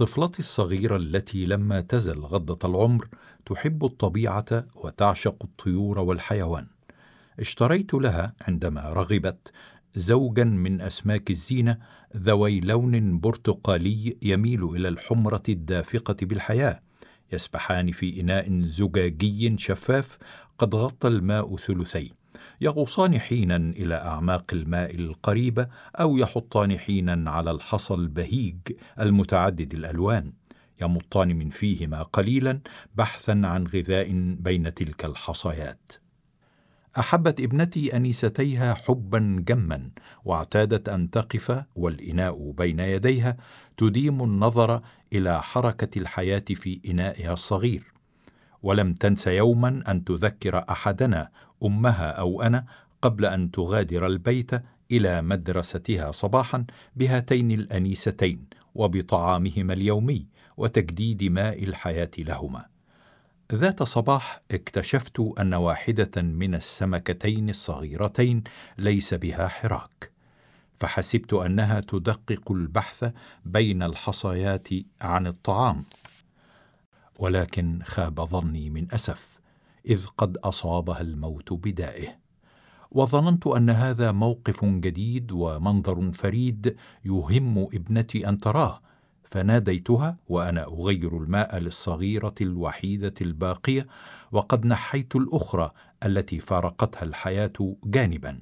طفلتي الصغيرة التي لما تزل غضة العمر تحب الطبيعة وتعشق الطيور والحيوان. اشتريت لها عندما رغبت زوجا من أسماك الزينة ذوي لون برتقالي يميل إلى الحمرة الدافقة بالحياة، يسبحان في إناء زجاجي شفاف قد غطى الماء ثلثيه. يغوصان حينا إلى أعماق الماء القريبه أو يحطان حينا على الحصى البهيج المتعدد الألوان. يمطان من فيهما قليلا بحثا عن غذاء بين تلك الحصيات. أحبت ابنتي أنيستيها حبا جما واعتادت أن تقف والإناء بين يديها تديم النظر إلى حركة الحياة في إنائها الصغير. ولم تنس يوما أن تذكر أحدنا أمها أو أنا قبل أن تغادر البيت إلى مدرستها صباحا بهاتين الأنيستين وبطعامهما اليومي وتجديد ماء الحياة لهما. ذات صباح اكتشفت أن واحدة من السمكتين الصغيرتين ليس بها حراك. فحسبت أنها تدقق البحث بين الحصيات عن الطعام. ولكن خاب ظني من أسف إذ قد أصابها الموت بدائه. وظننت أن هذا موقف جديد ومنظر فريد يهم ابنتي أن تراه فناديتها وأنا أغير الماء للصغيرة الوحيدة الباقية وقد نحيت الأخرى التي فارقتها الحياة جانبا.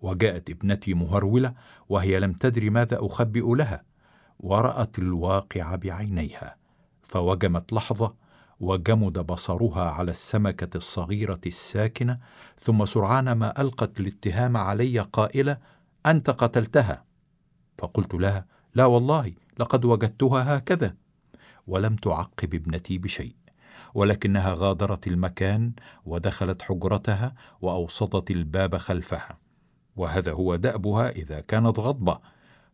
وجاءت ابنتي مهرولة وهي لم تدر ماذا أخبئ لها ورأت الواقع بعينيها. فوجمت لحظة وجمد بصرها على السمكة الصغيرة الساكنة ثم سرعان ما ألقت الاتهام علي قائلة أنت قتلتها. فقلت لها لا والله لقد وجدتها هكذا. ولم تعقب ابنتي بشيء ولكنها غادرت المكان ودخلت حجرتها وأوسطت الباب خلفها وهذا هو دأبها إذا كانت غضبة.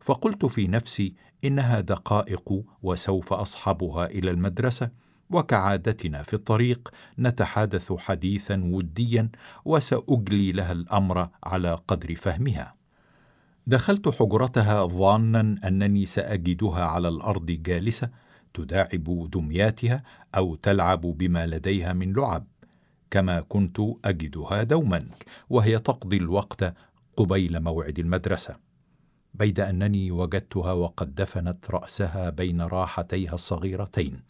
فقلت في نفسي إنها دقائق وسوف أصحبها إلى المدرسة وكعادتنا في الطريق نتحادث حديثا وديا وسأجلي لها الأمر على قدر فهمها. دخلت حجرتها ظانا أنني سأجدها على الأرض جالسة تداعب دمياتها أو تلعب بما لديها من لعب كما كنت أجدها دوما وهي تقضي الوقت قبيل موعد المدرسة. بيد أنني وجدتها وقد دفنت رأسها بين راحتيها الصغيرتين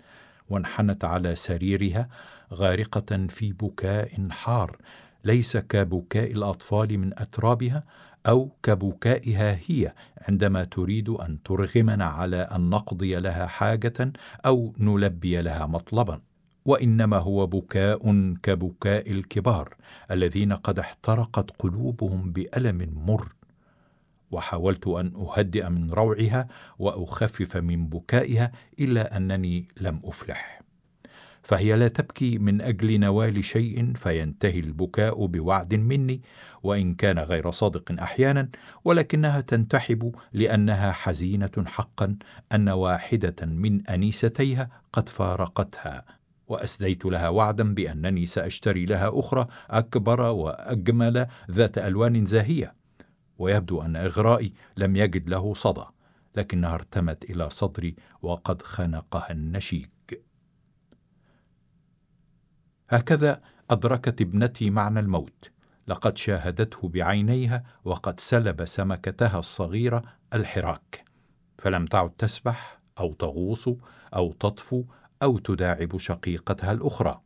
وانحنت على سريرها غارقة في بكاء حار ليس كبكاء الأطفال من أترابها أو كبكائها هي عندما تريد أن ترغمنا على أن نقضي لها حاجة أو نلبي لها مطلبا. وإنما هو بكاء كبكاء الكبار الذين قد احترقت قلوبهم بألم مر. وحاولت أن أهدئ من روعها وأخفف من بكائها إلا أنني لم أفلح. فهي لا تبكي من أجل نوال شيء فينتهي البكاء بوعد مني وإن كان غير صادق أحيانا ولكنها تنتحب لأنها حزينة حقا أن واحدة من أنيستيها قد فارقتها وأسديت لها وعدا بأنني سأشتري لها أخرى أكبر وأجمل ذات ألوان زاهية. ويبدو أن إغرائي لم يجد له صدى لكنها ارتمت إلى صدري وقد خنقها النشيج هكذا أدركت ابنتي معنى الموت. لقد شاهدته بعينيها وقد سلب سمكتها الصغيرة الحراك. فلم تعد تسبح أو تغوص أو تطفو أو تداعب شقيقتها الأخرى.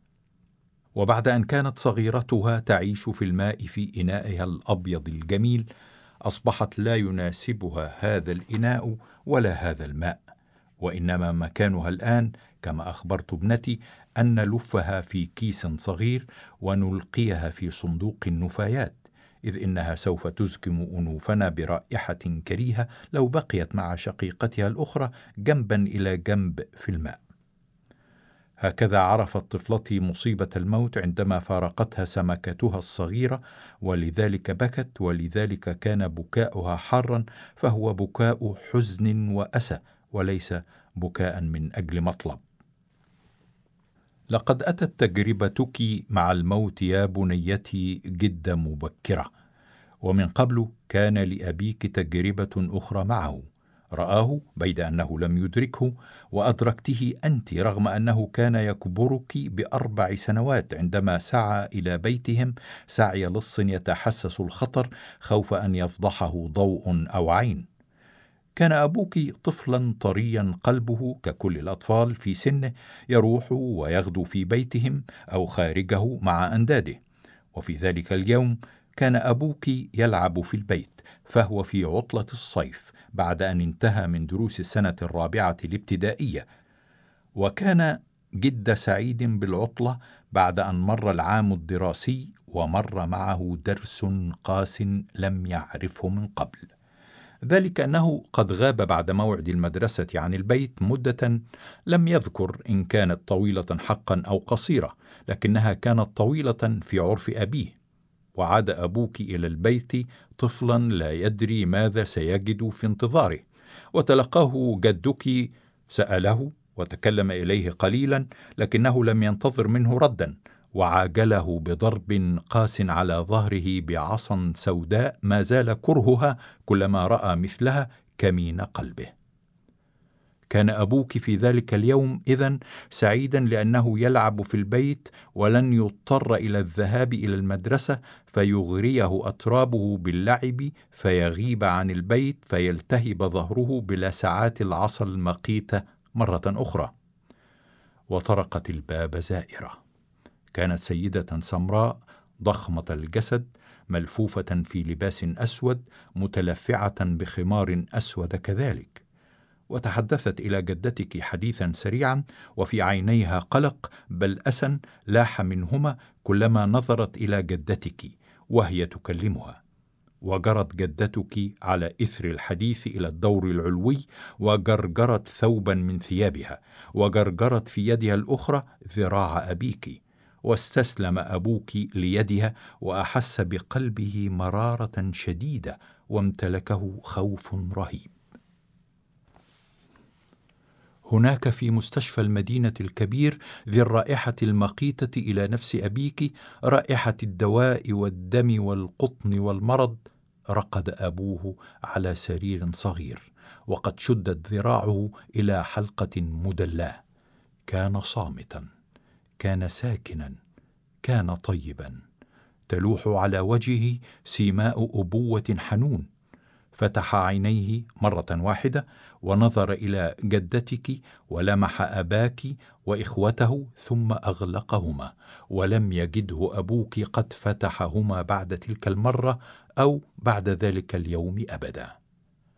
وبعد أن كانت صغيرتها تعيش في الماء في إنائها الأبيض الجميل أصبحت لا يناسبها هذا الإناء ولا هذا الماء وإنما مكانها الآن كما أخبرت ابنتي أن نلفها في كيس صغير ونلقيها في صندوق النفايات إذ إنها سوف تزكم أنوفنا برائحة كريهة لو بقيت مع شقيقتها الأخرى جنبا إلى جنب في الماء. هكذا عرفت طفلتي مصيبة الموت عندما فارقتها سمكتها الصغيرة ولذلك بكت ولذلك كان بكاؤها حارا فهو بكاء حزن وأسى وليس بكاء من أجل مطلب. لقد أتت تجربتك مع الموت يا بنيتي جد مبكرة ومن قبل كان لأبيك تجربة أخرى معه. رآه بيد أنه لم يدركه وأدركته أنت رغم أنه كان يكبرك بأربع سنوات عندما سعى إلى بيتهم. سعي لص يتحسس الخطر خوف أن يفضحه ضوء أو عين. كان أبوك طفلا طريا قلبه ككل الأطفال في سنه يروح ويغدو في بيتهم أو خارجه مع أنداده. وفي ذلك اليوم كان أبوك يلعب في البيت فهو في عطلة الصيف بعد أن انتهى من دروس السنة الرابعة الابتدائية. وكان جد سعيد بالعطلة بعد أن مر العام الدراسي ومر معه درس قاس لم يعرفه من قبل. ذلك أنه قد غاب بعد موعد المدرسة عن البيت مدة لم يذكر إن كانت طويلة حقا أو قصيرة لكنها كانت طويلة في عرف أبيه. وعاد أبوك إلى البيت طفلا لا يدري ماذا سيجد في انتظاره. وتلقاه جدك سأله وتكلم إليه قليلا لكنه لم ينتظر منه ردا وعاجله بضرب قاس على ظهره بعصا سوداء ما زال كرهها كلما رأى مثلها كمين قلبه. كان أبوك في ذلك اليوم اذا سعيدا لأنه يلعب في البيت ولن يضطر إلى الذهاب إلى المدرسة فيغريه اطرابه باللعب فيغيب عن البيت فيلتهب ظهره بلسعات العصا المقيته مرة أخرى. وطرقت الباب زائرة. كانت سيدة سمراء ضخمة الجسد ملفوفة في لباس أسود متلفعة بخمار أسود كذلك. وتحدثت إلى جدتك حديثا سريعا وفي عينيها قلق بل اسى لاح منهما كلما نظرت إلى جدتك وهي تكلمها. وجرت جدتك على إثر الحديث إلى الدور العلوي وجرجرت ثوبا من ثيابها وجرجرت في يدها الأخرى ذراع أبيك. واستسلم أبوك ليدها وأحس بقلبه مرارة شديدة وامتلكه خوف رهيب. هناك في مستشفى المدينة الكبير ذي الرائحة المقيتة إلى نفس أبيك رائحة الدواء والدم والقطن والمرض رقد أبوه على سرير صغير وقد شدت ذراعه إلى حلقة مدلاة. كان صامتا كان ساكنا كان طيبا. تلوح على وجهه سيماء أبوة حنون. فتح عينيه مرة واحدة ونظر إلى جدتك ولمح أباك وإخوته ثم أغلقهما ولم يجده أبوك قد فتحهما بعد تلك المرة أو بعد ذلك اليوم أبدا.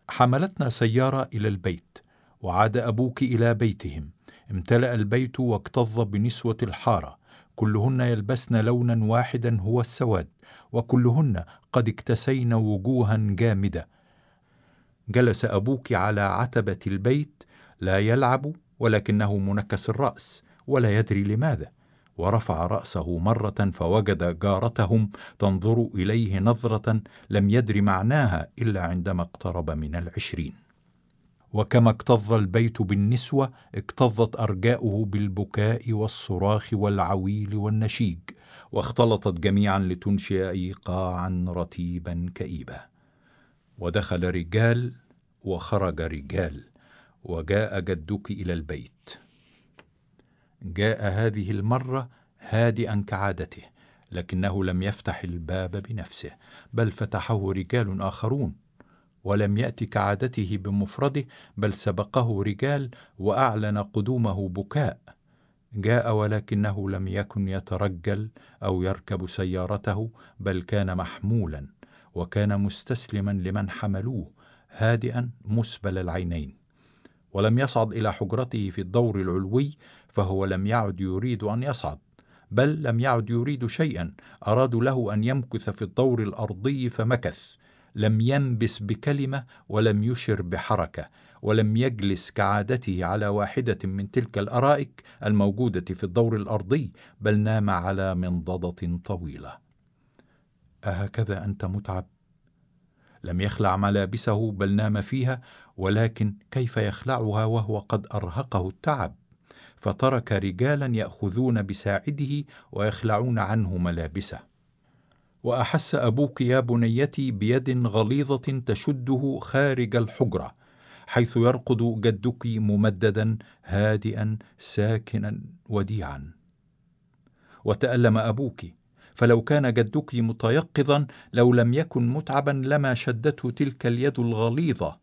حملتنا سيارة إلى البيت وعاد أبوك إلى بيتهم. امتلأ البيت واكتظ بنسوة الحارة. كلهن يلبسن لونا واحدا هو السواد وكلهن قد اكتسين وجوها جامدة. جلس أبوك على عتبة البيت لا يلعب ولكنه منكس الرأس ولا يدري لماذا ورفع رأسه مرة فوجد جارتهم تنظر إليه نظرة لم يدر معناها إلا عندما اقترب من العشرين. وكما اكتظ البيت بالنسوة اكتظت أرجاؤه بالبكاء والصراخ والعويل والنشيج واختلطت جميعا لتنشئ ايقاعا رتيبا كئيبا. ودخل رجال وخرج رجال وجاء جدك إلى البيت. جاء هذه المرة هادئا كعادته لكنه لم يفتح الباب بنفسه بل فتحه رجال آخرون. ولم يأت كعادته بمفرده بل سبقه رجال وأعلن قدومه بكاء. جاء ولكنه لم يكن يترجل أو يركب سيارته بل كان محمولا وكان مستسلما لمن حملوه. هادئا مسبل العينين ولم يصعد إلى حجرته في الدور العلوي فهو لم يعد يريد أن يصعد بل لم يعد يريد شيئا ارادوا له أن يمكث في الدور الأرضي فمكث لم ينبس بكلمة ولم يشر بحركة ولم يجلس كعادته على واحدة من تلك الأرائك الموجودة في الدور الأرضي بل نام على منضدة طويلة. أهكذا أنت متعب؟ لم يخلع ملابسه بل نام فيها ولكن كيف يخلعها وهو قد أرهقه التعب؟ فترك رجالا يأخذون بساعده ويخلعون عنه ملابسه. وأحس أبوك يا بنيتي بيد غليظة تشده خارج الحجرة حيث يرقد جدك ممددا هادئا ساكنا وديعا. وتألم أبوك فلو كان جدك متيقظا لو لم يكن متعبا لما شدته تلك اليد الغليظة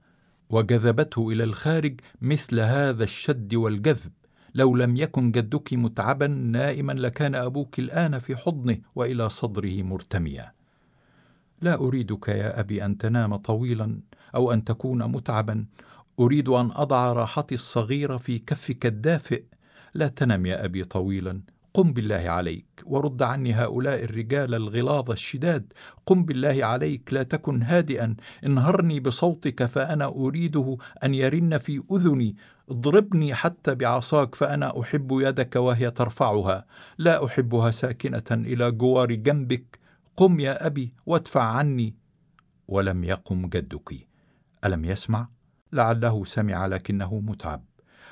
وجذبته إلى الخارج مثل هذا الشد والجذب. لو لم يكن جدك متعبا نائما لكان أبوك الآن في حضنه وإلى صدره مرتميا. لا أريدك يا أبي أن تنام طويلا أو أن تكون متعبا. أريد أن أضع راحتي الصغيرة في كفك الدافئ. لا تنم يا أبي طويلا. قم بالله عليك ورد عني هؤلاء الرجال الغلاظ الشداد قم بالله عليك لا تكن هادئا انهرني بصوتك فأنا أريده أن يرن في أذني اضربني حتى بعصاك فأنا أحب يدك وهي ترفعها لا أحبها ساكنة إلى جوار جنبك قم يا أبي وادفع عني. ولم يقم جدك. ألم يسمع؟ لعله سمع لكنه متعب.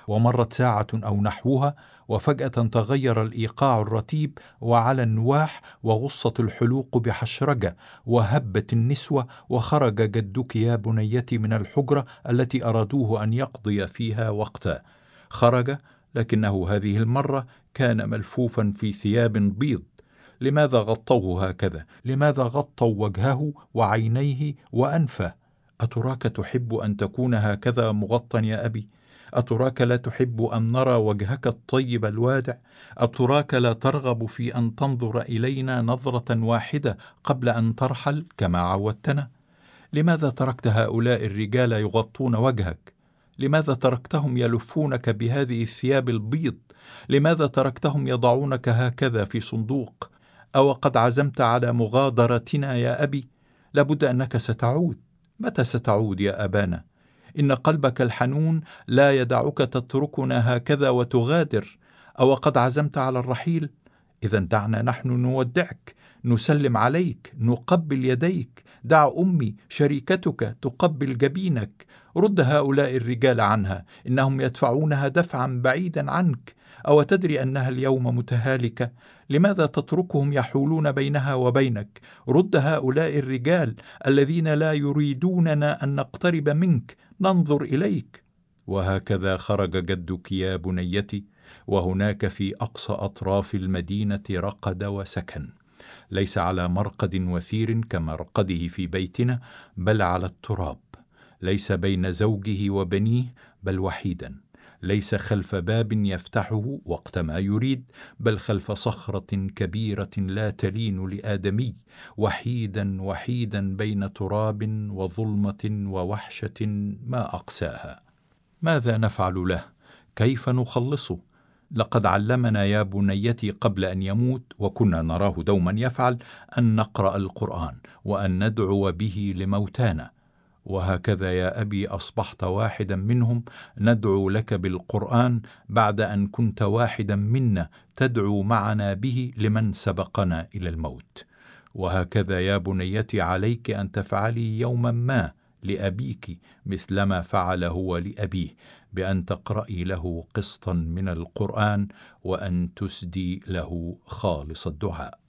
ومرت ساعة أو نحوها وفجأة تغير الإيقاع الرتيب وعلى النواح وغصت الحلوق بحشرجة وهبت النسوة وخرج جدك يا بنيتي من الحجرة التي أرادوه أن يقضي فيها وقتا. خرج لكنه هذه المرة كان ملفوفا في ثياب بيض. لماذا غطوه هكذا؟ لماذا غطوا وجهه وعينيه وأنفه؟ أتراك تحب أن تكون هكذا مغطى يا أبي؟ أتراك لا تحب أن نرى وجهك الطيب الوادع؟ أتراك لا ترغب في أن تنظر إلينا نظرة واحدة قبل أن ترحل كما عودتنا؟ لماذا تركت هؤلاء الرجال يغطون وجهك؟ لماذا تركتهم يلفونك بهذه الثياب البيض؟ لماذا تركتهم يضعونك هكذا في صندوق؟ أو قد عزمت على مغادرتنا يا أبي؟ لابد أنك ستعود. متى ستعود يا أبانا؟ إن قلبك الحنون لا يدعك تتركنا هكذا وتغادر. أو قد عزمت على الرحيل؟ إذا دعنا نحن نودعك نسلم عليك نقبل يديك. دع أمي شريكتك تقبل جبينك. رد هؤلاء الرجال عنها إنهم يدفعونها دفعا بعيدا عنك. أو تدري أنها اليوم متهالكة؟ لماذا تتركهم يحولون بينها وبينك؟ رد هؤلاء الرجال الذين لا يريدوننا أن نقترب منك. ننظر إليك. وهكذا خرج جدك يا بنيتي وهناك في أقصى أطراف المدينة رقد وسكن. ليس على مرقد وثير كمرقده في بيتنا بل على التراب. ليس بين زوجه وبنيه بل وحيدا. ليس خلف باب يفتحه وقت ما يريد بل خلف صخرة كبيرة لا تلين لآدمي وحيدا وحيدا بين تراب وظلمة ووحشة ما أقساها. ماذا نفعل له؟ كيف نخلصه؟ لقد علمنا يا بنيتي قبل أن يموت وكنا نراه دوما يفعل أن نقرأ القرآن وأن ندعو به لموتانا. وهكذا يا أبي أصبحت واحدا منهم ندعو لك بالقرآن بعد أن كنت واحدا منا تدعو معنا به لمن سبقنا إلى الموت. وهكذا يا بنيتي عليك أن تفعلي يوما ما لأبيك مثلما فعل هو لأبيه بأن تقرأي له قسطا من القرآن وأن تسدي له خالص الدعاء.